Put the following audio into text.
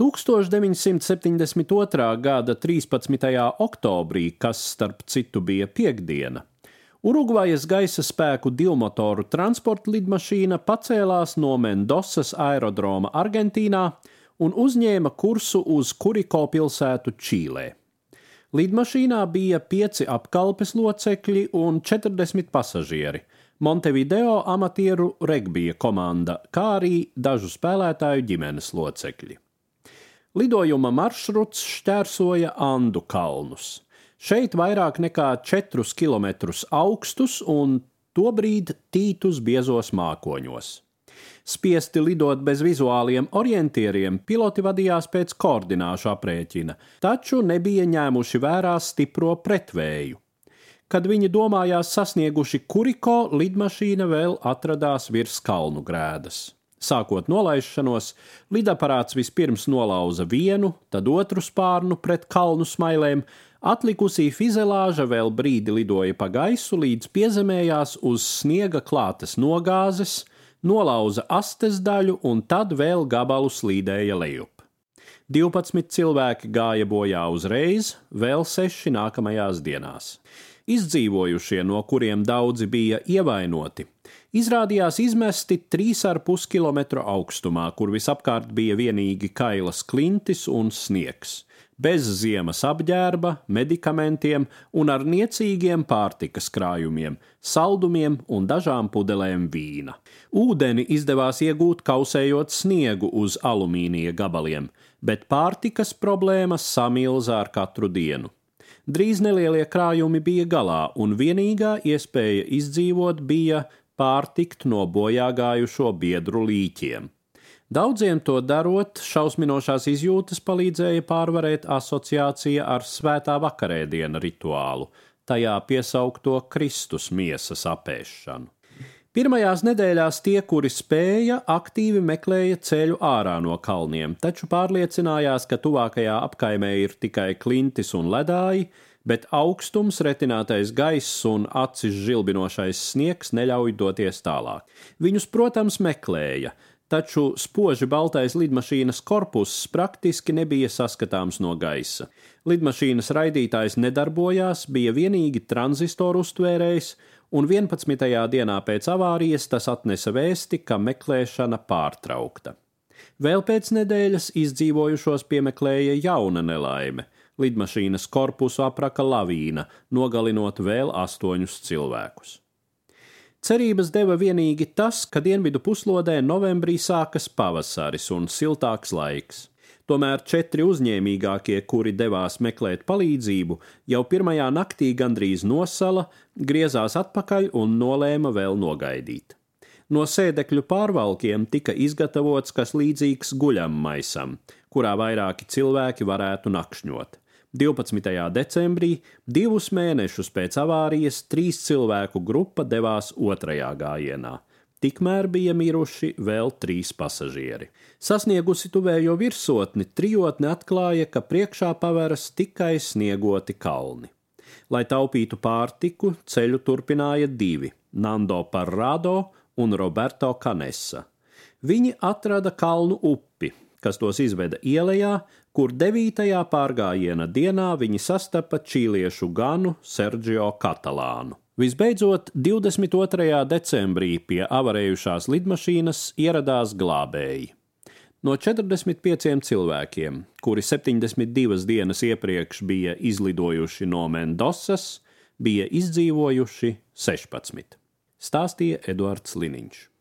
1972. gada 13. oktobrī, kas starp citu bija piekdiena, Urugvajas gaisa spēku divmotoru transporta lidmašīna pacēlās no Mendosas aerodroma Argentīnā un uzņēma kursu uz Kuriko pilsētu Čīlē. Lidmašīnā bija pieci apkalpes locekļi un 40 pasažieri, Montevideo amatieru regbija komanda, kā arī dažu spēlētāju ģimenes locekļi. Lidojuma maršruts šķērsoja Andu kalnus. Šeit vairāk nekā 4 km augstus un tobrīd tītus biezos mākoņos. Spiesti lidot bez vizuāliem orientieriem, piloti vadījās pēc koordināšu aprēķina, taču nebija ņēmuši vērā stipro pretvēju. Kad viņi domājās sasnieguši Kuriko, lidmašīna vēl atradās virs kalnu grēdas. Sākot nolaišanos, lidaparāts vispirms nolauza vienu, tad otru spārnu pret kalnu smailēm, Atlikusī fizelāža vēl brīdi lidoja pa gaisu, līdz piezemējās uz sniega klātes nogāzes, nolauza astes daļu un tad vēl gabalu slīdēja lejup. 12 cilvēki gāja bojā uzreiz, vēl seši nākamajās dienās. Izdzīvojušie, no kuriem daudzi bija ievainoti, izrādījās izmesti 3,5 km augstumā, kur visapkārt bija vienīgi kailas klintis un sniegs bez ziemas apģērba, medikamentiem un ar niecīgiem pārtikas krājumiem, saldumiem un dažām pudelēm vīna. Ūdeni izdevās iegūt kausējot sniegu uz alumīnija gabaliem, bet pārtikas problēmas samilza ar katru dienu. Drīz nelielie krājumi bija galā, un vienīgā iespēja izdzīvot bija pārtikt no bojā gājušo biedru līķiem. Daudziem to darot, šausminošās izjūtas palīdzēja pārvarēt asociācija ar svētā vakarēdiena rituālu, tajā piesaukto Kristus miesas apēšanu. Pirmajās nedēļās tie, kuri spēja, aktīvi meklēja ceļu ārā no kalniem, taču pārliecinājās, ka tuvākajā apkaimē ir tikai klintis un ledāji, bet augstums, retinātais gaiss un acis žilbinošais sniegs neļauj doties tālāk. Viņus, protams, meklēja, taču spoži baltais lidmašīnas korpuss praktiski nebija saskatāms no gaisa. Lidmašīnas raidītājs nedarbojās, bija vienīgi tranzistoru uztvērējs, un 11. dienā pēc avārijas tas atnesa vēsti, ka meklēšana pārtraukta. Vēl pēc nedēļas izdzīvojušos piemeklēja jauna nelaime. Lidmašīnas korpusu apraka lavīna, nogalinot vēl astoņus cilvēkus. Cerības deva vienīgi tas, ka dienvidu puslodē novembrī sākas pavasaris un siltāks laiks. Tomēr četri uzņēmīgākie, kuri devās meklēt palīdzību, jau pirmajā naktī gandrīz nosala, griezās atpakaļ un nolēma vēl nogaidīt. No sēdekļu pārvalkiem tika izgatavots kas līdzīgs guļam maisam, kurā vairāki cilvēki varētu nakšņot. 12. decembrī, divus mēnešus pēc avārijas, trīs cilvēku grupa devās otrajā gājienā. Tikmēr bija miruši vēl trīs pasažieri. Sasniegusi tuvējo virsotni, trijotne atklāja, ka priekšā paveras tikai sniegoti kalni. Lai taupītu pārtiku, ceļu turpināja divi - Nando Parrado un Roberto Canessa. Viņi atrada kalnu upi, kas tos izveda ielā, kur 9. pārgājiena dienā viņi sastapa čīliešu ganu Sergio Katalānu. Visbeidzot, 22. decembrī pie avarējušās lidmašīnas ieradās glābēji. No 45 cilvēkiem, kuri 72 dienas iepriekš bija izlidojuši no Mendosas, bija izdzīvojuši 16. Stāstīja Eduards Liniņš.